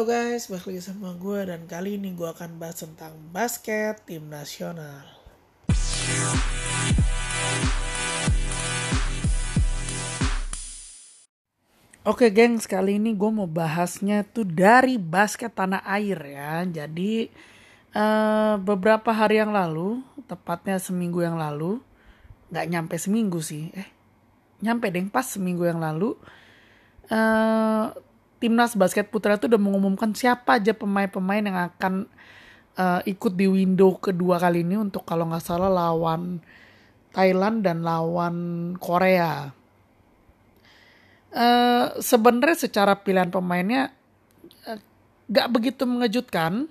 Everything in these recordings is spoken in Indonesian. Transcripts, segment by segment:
Halo guys, balik lagi sama gue dan kali ini gue akan bahas tentang basket tim nasional. Oke geng, sekali ini gue mau bahasnya tuh dari basket tanah air ya. Jadi uh, beberapa hari yang lalu, tepatnya seminggu yang lalu, nggak nyampe seminggu sih, eh nyampe deh pas seminggu yang lalu, uh, timnas basket putra itu udah mengumumkan siapa aja pemain-pemain yang akan uh, ikut di window kedua kali ini untuk kalau nggak salah lawan Thailand dan lawan Korea. Uh, Sebenarnya secara pilihan pemainnya uh, begitu mengejutkan.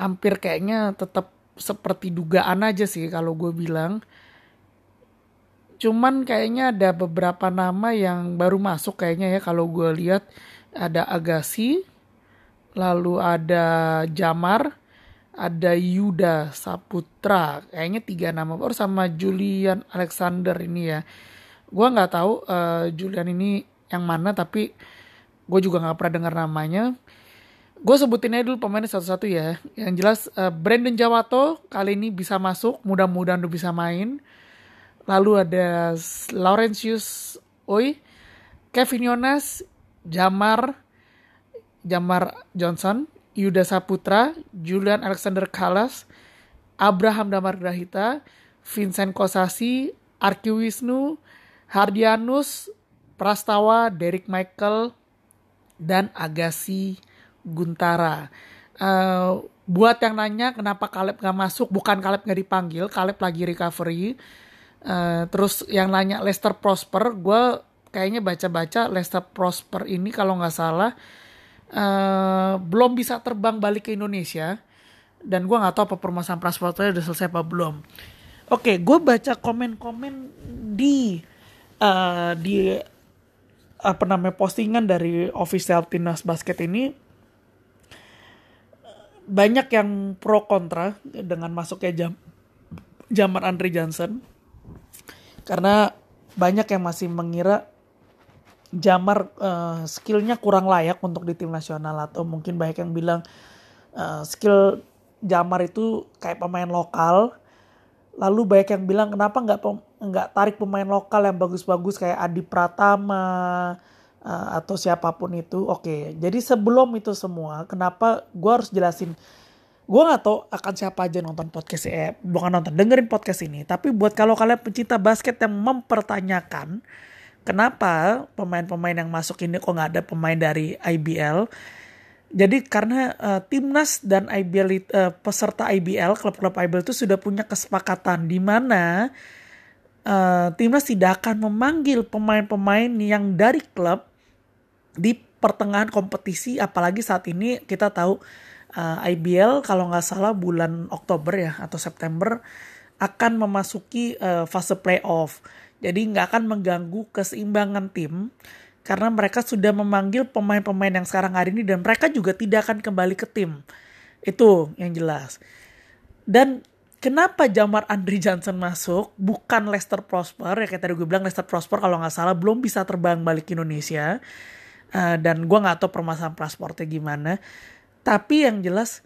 Hampir kayaknya tetap seperti dugaan aja sih kalau gue bilang. Cuman kayaknya ada beberapa nama yang baru masuk kayaknya ya kalau gue lihat. Ada Agassi, lalu ada Jamar, ada Yuda Saputra, kayaknya tiga nama baru sama Julian Alexander ini ya. Gue nggak tahu uh, Julian ini yang mana tapi gue juga nggak pernah dengar namanya. Gue sebutin aja dulu pemainnya satu-satu ya. Yang jelas uh, Brandon Jawato kali ini bisa masuk mudah-mudahan udah bisa main lalu ada Laurentius Oi Kevin Yonas Jamar Jamar Johnson Yuda Saputra Julian Alexander Kalas Abraham Damar Grahita Vincent Kosasi Arki Wisnu Hardianus, Prastawa, Derek Michael, dan Agassi Guntara. Uh, buat yang nanya kenapa Kaleb gak masuk, bukan Kaleb gak dipanggil, Kaleb lagi recovery. Uh, terus yang nanya Lester Prosper, gue kayaknya baca-baca Lester Prosper ini kalau nggak salah uh, belum bisa terbang balik ke Indonesia. Dan gue nggak tahu apa permasalahan pasportnya udah selesai apa belum. Oke, gue baca komen-komen di uh, di apa namanya postingan dari official timnas basket ini banyak yang pro kontra dengan masuknya jam Jamar Andre Johnson karena banyak yang masih mengira Jamar uh, skillnya kurang layak untuk di tim nasional atau mungkin banyak yang bilang uh, skill Jamar itu kayak pemain lokal. Lalu banyak yang bilang kenapa nggak nggak tarik pemain lokal yang bagus-bagus kayak Adi Pratama uh, atau siapa pun itu? Oke jadi sebelum itu semua kenapa gue harus jelasin gue nggak tahu akan siapa aja nonton podcast eh bukan nonton dengerin podcast ini. Tapi buat kalau kalian pencinta basket yang mempertanyakan kenapa pemain-pemain yang masuk ini kok nggak ada pemain dari IBL jadi karena uh, timnas dan IBL uh, peserta IBL klub-klub IBL itu sudah punya kesepakatan di mana uh, timnas tidak akan memanggil pemain-pemain yang dari klub di pertengahan kompetisi. Apalagi saat ini kita tahu uh, IBL kalau nggak salah bulan Oktober ya atau September akan memasuki uh, fase playoff. Jadi nggak akan mengganggu keseimbangan tim karena mereka sudah memanggil pemain-pemain yang sekarang hari ini dan mereka juga tidak akan kembali ke tim. Itu yang jelas. Dan kenapa Jamar Andri Johnson masuk bukan Lester Prosper ya kayak tadi gue bilang Lester Prosper kalau nggak salah belum bisa terbang balik ke Indonesia uh, dan gue nggak tahu permasalahan pasportnya gimana tapi yang jelas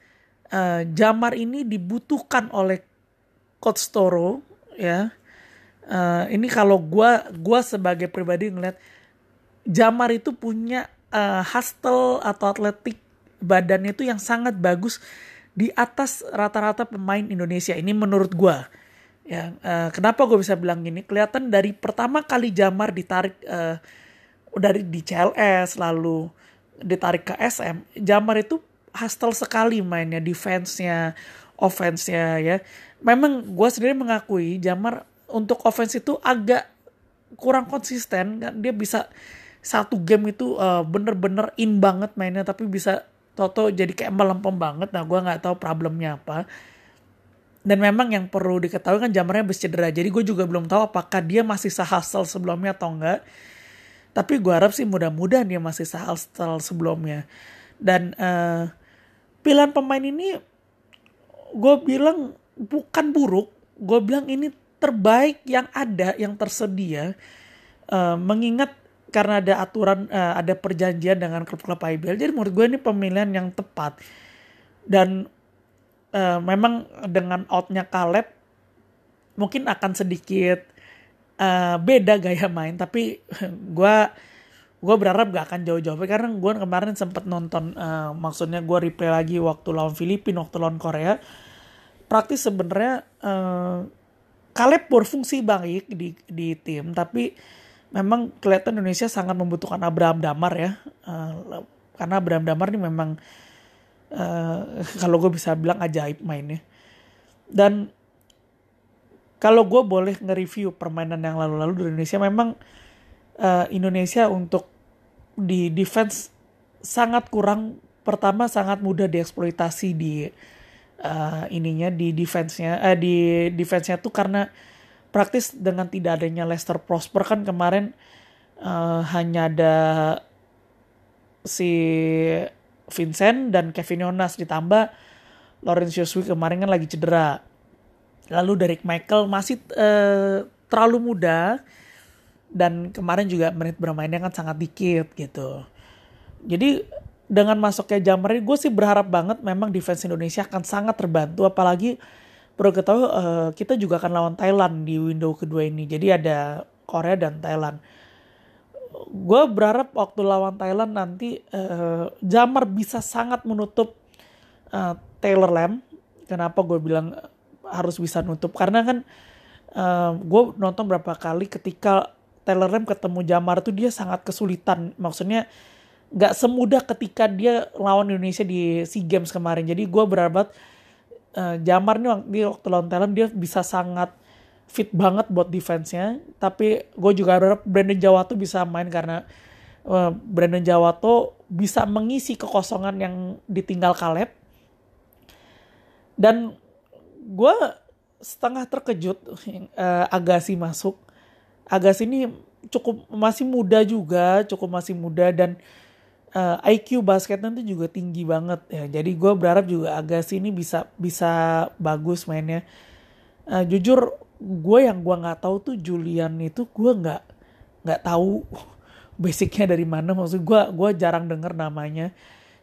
uh, Jamar ini dibutuhkan oleh Coach Toro ya uh, ini kalau gue gua sebagai pribadi ngeliat Jamar itu punya uh, hustle atau atletik badannya itu yang sangat bagus di atas rata-rata pemain Indonesia. Ini menurut gue. Ya, uh, kenapa gue bisa bilang gini? Kelihatan dari pertama kali Jamar ditarik uh, dari di CLS lalu ditarik ke SM, Jamar itu hustle sekali mainnya, defense-nya, offense-nya ya. Memang gue sendiri mengakui Jamar untuk offense itu agak kurang konsisten, dia bisa satu game itu uh, bener-bener in banget mainnya tapi bisa Toto jadi kayak melempem banget. Nah gue nggak tahu problemnya apa. Dan memang yang perlu diketahui kan jamarnya habis cedera. Jadi gue juga belum tahu apakah dia masih sahasel sebelumnya atau enggak tapi gue harap sih mudah-mudahan dia masih sahasel sebelumnya. Dan uh, pilihan pemain ini gue bilang bukan buruk. Gue bilang ini terbaik yang ada yang tersedia uh, mengingat karena ada aturan uh, ada perjanjian dengan klub-klub IBL jadi menurut gue ini pemilihan yang tepat. Dan uh, memang dengan outnya Caleb mungkin akan sedikit uh, beda gaya main. Tapi gue gue berharap gak akan jauh-jauh. Karena gue kemarin sempat nonton uh, maksudnya gue replay lagi waktu lawan Filipina waktu lawan Korea. Praktis sebenarnya uh, Caleb berfungsi baik di di tim tapi memang kelihatan Indonesia sangat membutuhkan Abraham Damar ya. Uh, karena Abraham Damar ini memang uh, kalau gue bisa bilang ajaib mainnya. Dan kalau gue boleh nge-review permainan yang lalu-lalu di Indonesia memang uh, Indonesia untuk di defense sangat kurang. Pertama sangat mudah dieksploitasi di uh, ininya di defense-nya uh, di defense-nya tuh karena praktis dengan tidak adanya Leicester Prosper kan kemarin uh, hanya ada si Vincent dan Kevin Jonas ditambah. Lawrence Joshua kemarin kan lagi cedera. Lalu Derek Michael masih uh, terlalu muda dan kemarin juga menit bermainnya kan sangat dikit gitu. Jadi dengan masuknya Jammer gue sih berharap banget memang defense Indonesia akan sangat terbantu apalagi perlu ketahui uh, kita juga akan lawan Thailand di window kedua ini. Jadi ada Korea dan Thailand. Gue berharap waktu lawan Thailand nanti uh, Jamar bisa sangat menutup uh, Taylor Lamb. Kenapa gue bilang harus bisa nutup? Karena kan uh, gue nonton berapa kali ketika Taylor Ram ketemu Jamar tuh dia sangat kesulitan. Maksudnya gak semudah ketika dia lawan Indonesia di SEA Games kemarin. Jadi gue berharap uh, Jamar nih di waktu lawan Thailand dia bisa sangat fit banget buat defense-nya. Tapi gue juga berharap Brandon Jawa tuh bisa main karena uh, Brandon Jawa tuh bisa mengisi kekosongan yang ditinggal Caleb. Dan gue setengah terkejut uh, Agassi masuk Agas ini cukup masih muda juga, cukup masih muda dan uh, eh, IQ basketnya itu juga tinggi banget ya. Jadi gue berharap juga Agas ini bisa bisa bagus mainnya. Uh, jujur gue yang gue nggak tahu tuh Julian itu gue nggak nggak tahu basicnya dari mana. Maksud gue gue jarang denger namanya.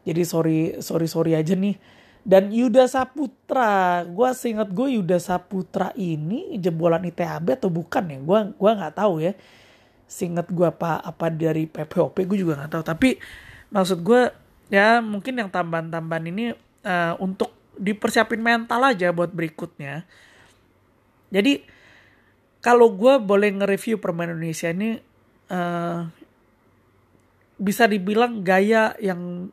Jadi sorry sorry sorry aja nih dan Yuda Saputra, gue seingat gue Yuda Saputra ini jebolan ITHB atau bukan ya? Gue gua nggak tahu ya. Seingat gue apa apa dari PPOP gue juga nggak tahu. Tapi maksud gue ya mungkin yang tambahan-tambahan ini uh, untuk dipersiapin mental aja buat berikutnya. Jadi kalau gue boleh nge-review permainan Indonesia ini uh, bisa dibilang gaya yang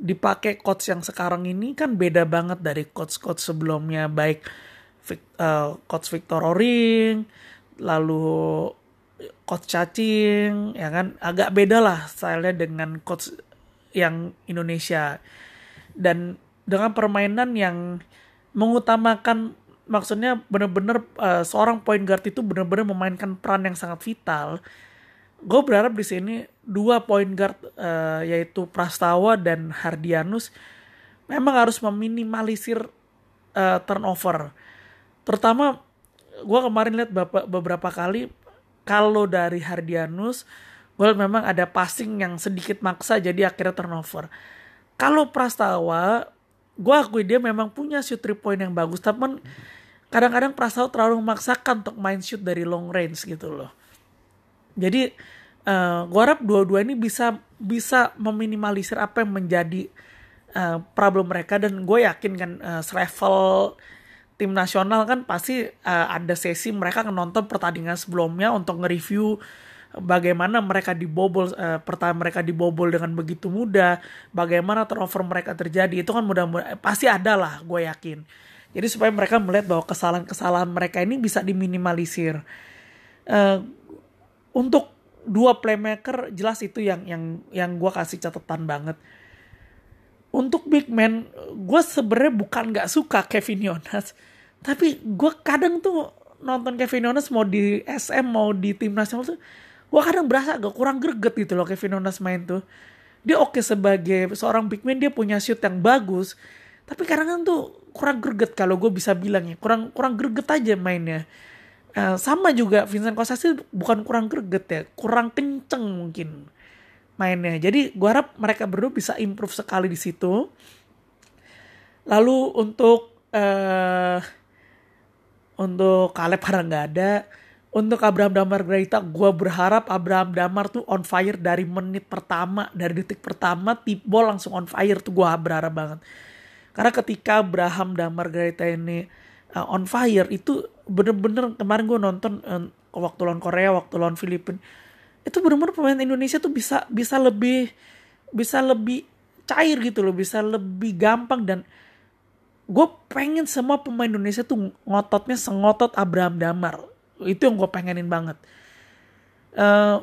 dipakai coach yang sekarang ini kan beda banget dari coach-coach sebelumnya. Baik uh, coach Victor Oring lalu coach Cacing ya kan? Agak beda lah stylenya dengan coach yang Indonesia. Dan dengan permainan yang mengutamakan maksudnya benar-benar uh, seorang point guard itu benar-benar memainkan peran yang sangat vital gue berharap di sini dua point guard uh, yaitu Prastawa dan Hardianus memang harus meminimalisir uh, turnover. Terutama gue kemarin lihat beberapa kali kalau dari Hardianus gue memang ada passing yang sedikit maksa jadi akhirnya turnover. Kalau Prastawa gue akui dia memang punya shoot three point yang bagus tapi kadang-kadang Prastawa terlalu memaksakan untuk main shoot dari long range gitu loh jadi uh, gue harap dua-dua ini bisa bisa meminimalisir apa yang menjadi uh, problem mereka. Dan gue yakin kan uh, selevel tim nasional kan pasti uh, ada sesi mereka nonton pertandingan sebelumnya untuk nge-review bagaimana mereka dibobol uh, pertama mereka dibobol dengan begitu mudah bagaimana turnover mereka terjadi. Itu kan mudah-mudahan pasti ada lah gue yakin. Jadi supaya mereka melihat bahwa kesalahan-kesalahan mereka ini bisa diminimalisir. Uh, untuk dua playmaker jelas itu yang yang yang gue kasih catatan banget. Untuk big man, gue sebenarnya bukan nggak suka Kevin Yonas, tapi gue kadang tuh nonton Kevin Yonas mau di SM mau di tim nasional tuh, gue kadang berasa agak kurang greget gitu loh Kevin Yonas main tuh. Dia oke sebagai seorang big man dia punya shoot yang bagus, tapi kadang kan tuh kurang greget kalau gue bisa bilang ya kurang kurang greget aja mainnya uh, sama juga Vincent Kosasi bukan kurang greget ya kurang kenceng mungkin mainnya. Jadi gue harap mereka berdua bisa improve sekali di situ. Lalu untuk uh, untuk Caleb karena nggak ada. Untuk Abraham Damar Greta, gue berharap Abraham Damar tuh on fire dari menit pertama, dari detik pertama, tip ball langsung on fire tuh gue berharap banget. Karena ketika Abraham Damar Greta ini uh, on fire, itu bener-bener kemarin gue nonton uh, waktu lawan Korea, waktu lawan Filipina, itu bener-bener pemain Indonesia tuh bisa bisa lebih bisa lebih cair gitu loh, bisa lebih gampang. Dan gue pengen semua pemain Indonesia tuh ngototnya sengotot Abraham Damar. Itu yang gue pengenin banget. Uh,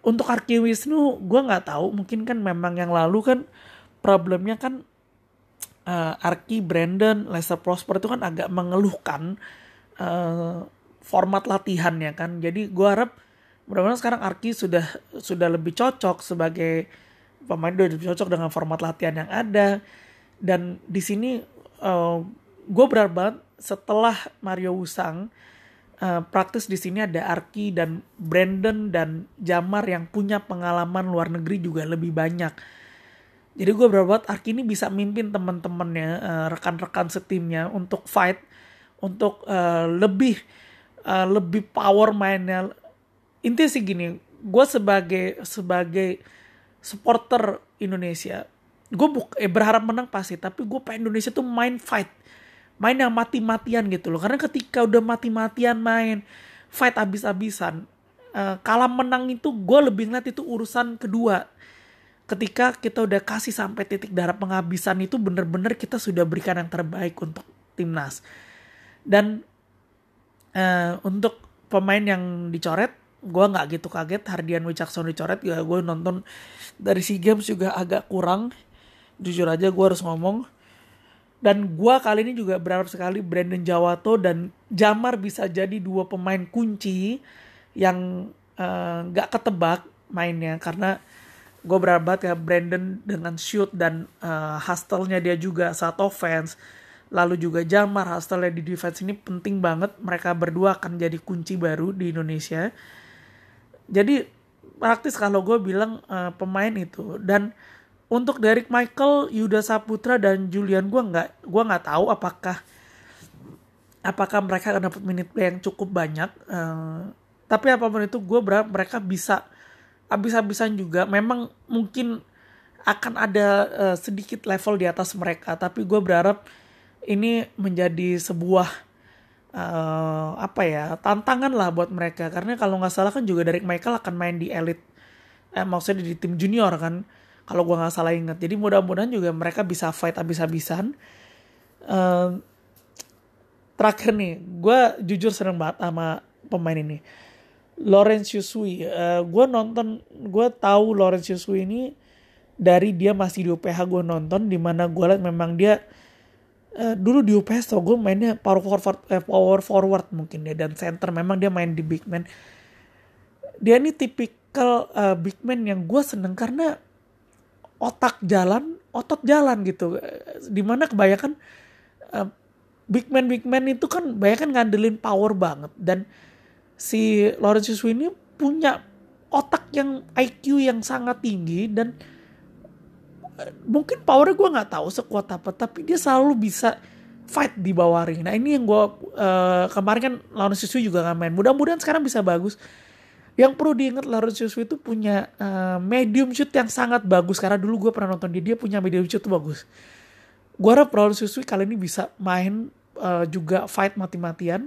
untuk Arki Wisnu gue nggak tahu. Mungkin kan memang yang lalu kan problemnya kan uh, Arki Brandon Lester Prosper itu kan agak mengeluhkan uh, format latihannya kan jadi gue harap mudah-mudahan sekarang Arki sudah sudah lebih cocok sebagai pemain udah lebih cocok dengan format latihan yang ada dan di sini uh, gue berharap banget setelah Mario Wusang uh, praktis di sini ada Arki dan Brandon dan Jamar yang punya pengalaman luar negeri juga lebih banyak. Jadi gue berharap Arki ini bisa mimpin teman-temannya, uh, rekan-rekan setimnya untuk fight, untuk uh, lebih uh, lebih power mainnya. Intinya sih gini, gue sebagai sebagai supporter Indonesia, gue eh, berharap menang pasti, tapi gue pengen Indonesia tuh main fight main yang mati-matian gitu loh karena ketika udah mati-matian main fight abis-abisan uh, kalah menang itu gue lebih ngeliat itu urusan kedua ketika kita udah kasih sampai titik darah penghabisan itu bener-bener kita sudah berikan yang terbaik untuk timnas. Dan uh, untuk pemain yang dicoret gue nggak gitu kaget. Hardian Wicaksono dicoret ya gue nonton dari si games juga agak kurang. Jujur aja gue harus ngomong. Dan gue kali ini juga berharap sekali Brandon Jawato dan Jamar bisa jadi dua pemain kunci yang eh, nggak uh, ketebak mainnya. Karena gue berharap banget ya Brandon dengan shoot dan uh, hustle-nya dia juga saat offense lalu juga Jamar hustle di defense ini penting banget mereka berdua akan jadi kunci baru di Indonesia jadi praktis kalau gue bilang uh, pemain itu dan untuk Derek Michael, Yuda Saputra dan Julian gue nggak gue nggak tahu apakah apakah mereka akan dapat minute play yang cukup banyak. Uh, tapi apa pun itu gue berharap mereka bisa habis-habisan juga. Memang mungkin akan ada uh, sedikit level di atas mereka, tapi gue berharap ini menjadi sebuah uh, apa ya tantangan lah buat mereka. Karena kalau nggak salah kan juga Derek Michael akan main di elite, eh, maksudnya di tim junior kan kalau gue nggak salah inget jadi mudah-mudahan juga mereka bisa fight abis-abisan uh, terakhir nih gue jujur seneng banget sama pemain ini Lawrence Yusui. Uh, gue nonton gue tahu Lawrence Yusui ini dari dia masih di UPH gue nonton di mana gue liat memang dia uh, dulu di UPH tau gue mainnya power forward eh, power forward mungkin ya dan center. Memang dia main di big man. Dia ini tipikal uh, big man yang gue seneng karena otak jalan, otot jalan gitu. Di mana kebanyakan uh, big man big man itu kan banyak ngandelin power banget. Dan si Lawrence ini punya otak yang IQ yang sangat tinggi dan uh, mungkin powernya gue nggak tahu sekuat apa tapi dia selalu bisa fight di bawah ring. Nah ini yang gue uh, kemarin kan Lawrence juga nggak main. Mudah-mudahan sekarang bisa bagus yang perlu diingat Lawrence Yusuf itu punya uh, medium shoot yang sangat bagus karena dulu gue pernah nonton dia dia punya medium shoot tuh bagus. Gue harap Lawrence Yusuf kali ini bisa main uh, juga fight mati-matian.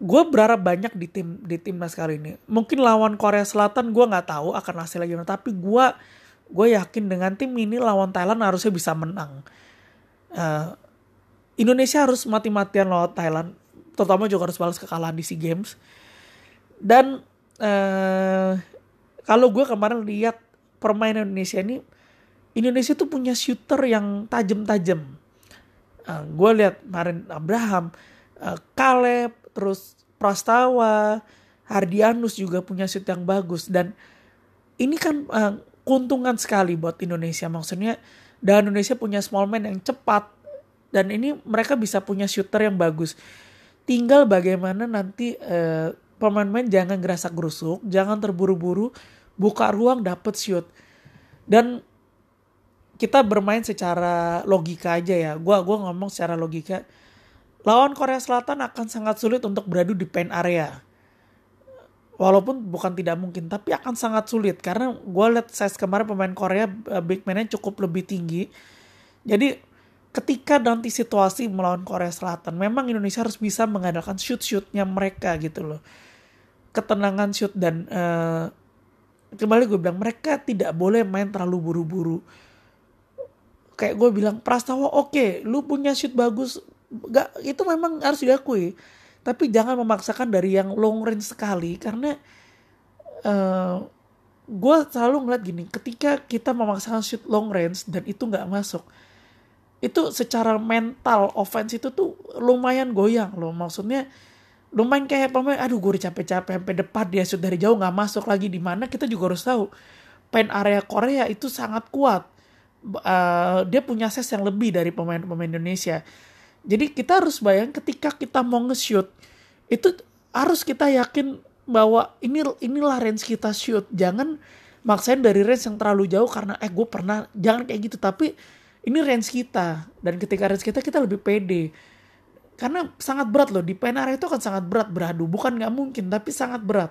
Gue berharap banyak di tim di timnas kali ini. Mungkin lawan Korea Selatan gue nggak tahu akan hasilnya gimana, tapi gue gue yakin dengan tim ini lawan Thailand harusnya bisa menang. Uh, Indonesia harus mati-matian lawan Thailand, terutama juga harus balas kekalahan di SEA Games dan uh, kalau gue kemarin lihat permainan Indonesia ini, Indonesia tuh punya shooter yang tajam-tajam. Uh, gue lihat kemarin Abraham, uh, Caleb, terus Prastawa, Hardianus juga punya shoot yang bagus. Dan ini kan uh, keuntungan sekali buat Indonesia. Maksudnya dan Indonesia punya small man yang cepat. Dan ini mereka bisa punya shooter yang bagus. Tinggal bagaimana nanti uh, pemain-pemain jangan gerasa gerusuk jangan terburu-buru buka ruang dapet shoot. Dan kita bermain secara logika aja ya. Gua gua ngomong secara logika lawan Korea Selatan akan sangat sulit untuk beradu di paint area. Walaupun bukan tidak mungkin tapi akan sangat sulit. Karena gue lihat size kemarin pemain Korea eh, big man-nya cukup lebih tinggi. Jadi ketika nanti situasi melawan Korea Selatan memang Indonesia harus bisa mengandalkan shoot shootnya mereka gitu loh. Ketenangan shoot dan uh, kembali gue bilang mereka tidak boleh main terlalu buru-buru. Kayak gue bilang Prastawa oke okay, lu punya shoot bagus gak itu memang harus diakui. Tapi jangan memaksakan dari yang long range sekali karena uh, eh, gue selalu ngeliat gini ketika kita memaksakan shoot long range dan itu nggak masuk itu secara mental offense itu tuh lumayan goyang loh. Maksudnya lumayan kayak pemain aduh gue capek-capek sampai depan dia shoot dari jauh nggak masuk lagi di mana kita juga harus tahu pen area Korea itu sangat kuat. Uh, dia punya ses yang lebih dari pemain-pemain Indonesia jadi kita harus bayang ketika kita mau nge-shoot itu harus kita yakin bahwa ini inilah range kita shoot. Jangan maksain dari range yang terlalu jauh karena eh gue pernah jangan kayak gitu. Tapi ini range kita. Dan ketika range kita kita lebih pede. Karena sangat berat loh. Di penara itu akan sangat berat. Beradu. Bukan nggak mungkin tapi sangat berat.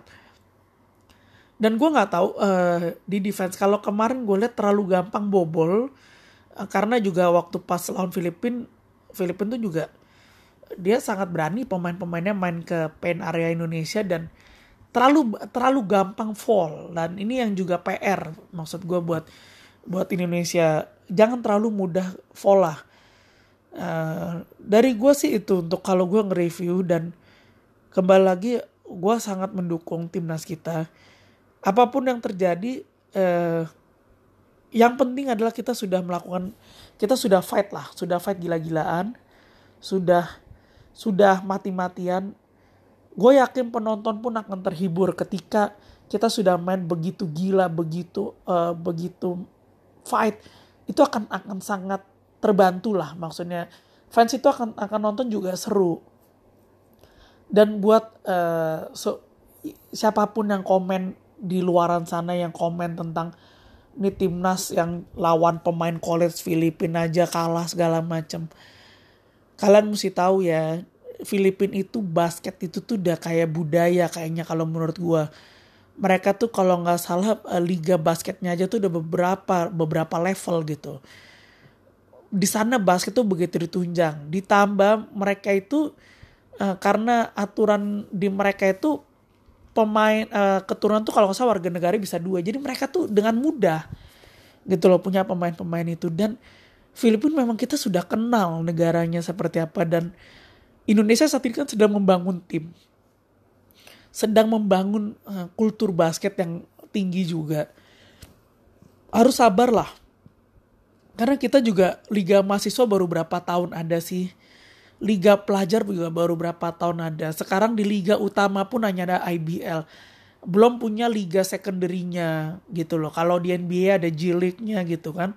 Dan gue nggak tahu uh, di defense. Kalau kemarin gue lihat terlalu gampang bobol uh, karena juga waktu pas lawan Filipina Filipina tuh juga dia sangat berani pemain-pemainnya main ke pen area Indonesia dan terlalu terlalu gampang fall dan ini yang juga PR maksud gue buat buat Indonesia. Jangan terlalu mudah fall lah. Uh, dari gue sih itu untuk kalau gue nge-review dan kembali lagi gue sangat mendukung timnas kita. Apa pun yang terjadi uh, yang penting adalah kita sudah melakukan kita sudah fight lah sudah fight gila-gilaan sudah sudah mati-matian. Gue yakin penonton pun akan terhibur ketika kita sudah main begitu gila begitu uh, begitu fight itu akan akan sangat terbantu lah maksudnya. Fans itu akan akan nonton juga seru. Dan buat uh, so, siapa pun yang komen di luaran sana yang komen tentang ini timnas yang lawan pemain college Filipina aja kalah segala macam. Kalian mesti tahu ya, Filipina itu basket itu tuh udah kayak budaya kayaknya kalau menurut gua. Mereka tuh kalau nggak salah eh, liga basketnya aja tuh udah beberapa beberapa level gitu. Di sana basket tuh begitu ditunjang. Ditambah mereka itu uh, karena aturan di mereka itu pemain uh, keturunan tuh kalau nggak salah warga negara bisa dua. Jadi mereka tuh dengan mudah gitu loh punya pemain-pemain itu. Dan Filipina memang kita sudah kenal negaranya seperti apa. Dan Indonesia saat ini kan sedang membangun tim. Sedang membangun uh, kultur basket yang tinggi juga. Harus sabar lah karena kita juga liga mahasiswa baru berapa tahun ada sih liga pelajar juga baru berapa tahun ada. Sekarang di liga utama pun hanya ada IBL. Belum punya liga secondary-nya gitu loh. Kalau di NBA ada G League-nya gitu kan.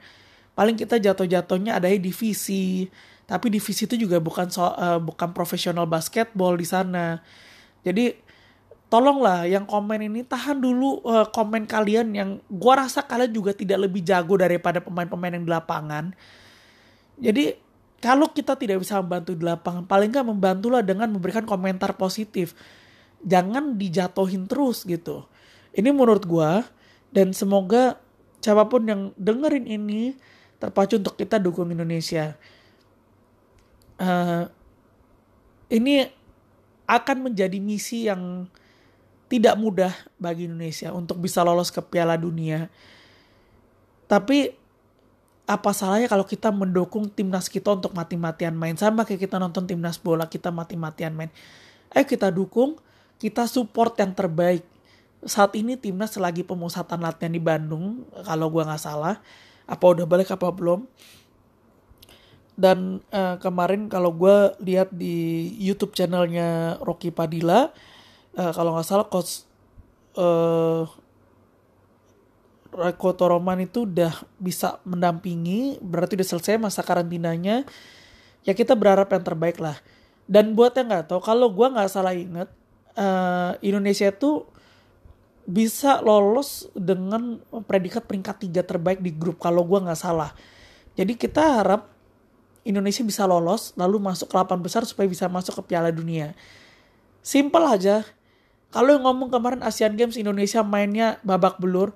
Paling kita jatuh-jatuhnya ada divisi. Tapi divisi itu juga bukan so, uh, bukan profesional basketball di sana. Jadi tolonglah yang komen ini tahan dulu uh, komen kalian yang gua rasa kalian juga tidak lebih jago daripada pemain-pemain yang di lapangan. Jadi kalau kita tidak bisa membantu di lapangan, paling nggak membantulah dengan memberikan komentar positif. Jangan dijatuhin terus gitu. Ini menurut gue dan semoga siapa pun yang dengerin ini terpacu untuk kita dukung Indonesia. Uh, ini akan menjadi misi yang tidak mudah bagi Indonesia untuk bisa lolos ke Piala Dunia. Tapi apa salahnya kalau kita mendukung timnas kita untuk mati-matian main? Sama kayak kita nonton timnas bola kita mati-matian main. Ayo kita dukung kita support yang terbaik. Saat ini timnas lagi pemusatan latihan di Bandung kalau gua nggak salah. Apa udah balik apa belum? Dan uh, kemarin kalau gue lihat di YouTube channelnya Rocky Padilla uh, kalau nggak salah coach uh, Reko Toroman itu udah bisa mendampingi, berarti udah selesai masa karantinanya. Ya kita berharap yang terbaik lah. dan buat yang nggak tahu kalau gue nggak salah inget uh, Indonesia itu bisa lolos dengan predikat peringkat tiga terbaik di grup kalau gue nggak salah jadi kita harap Indonesia bisa lolos lalu masuk ke 8 besar supaya bisa masuk ke Piala Dunia simple aja kalau ngomong kemarin Asian Games Indonesia mainnya babak belur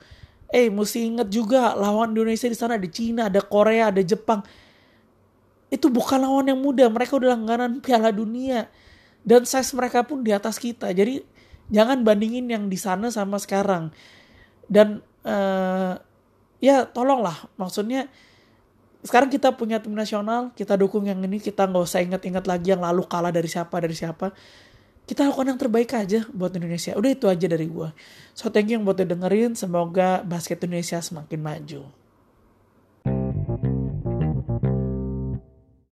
eh mesti inget juga lawan Indonesia di sana ada Cina ada Korea ada Jepang itu bukan lawan yang mudah. Mereka udah langganan Piala Dunia dan size mereka pun di atas kita. Jadi jangan bandingin yang di sana sama sekarang. Dan uh, ya tolonglah, maksudnya sekarang kita punya tim nasional, kita dukung yang ini, kita nggak usah ingat-ingat lagi yang lalu kalah dari siapa dari siapa. Kita lakukan yang terbaik aja buat Indonesia. Udah itu aja dari gue. So thank you yang buat dengerin. Semoga basket Indonesia semakin maju.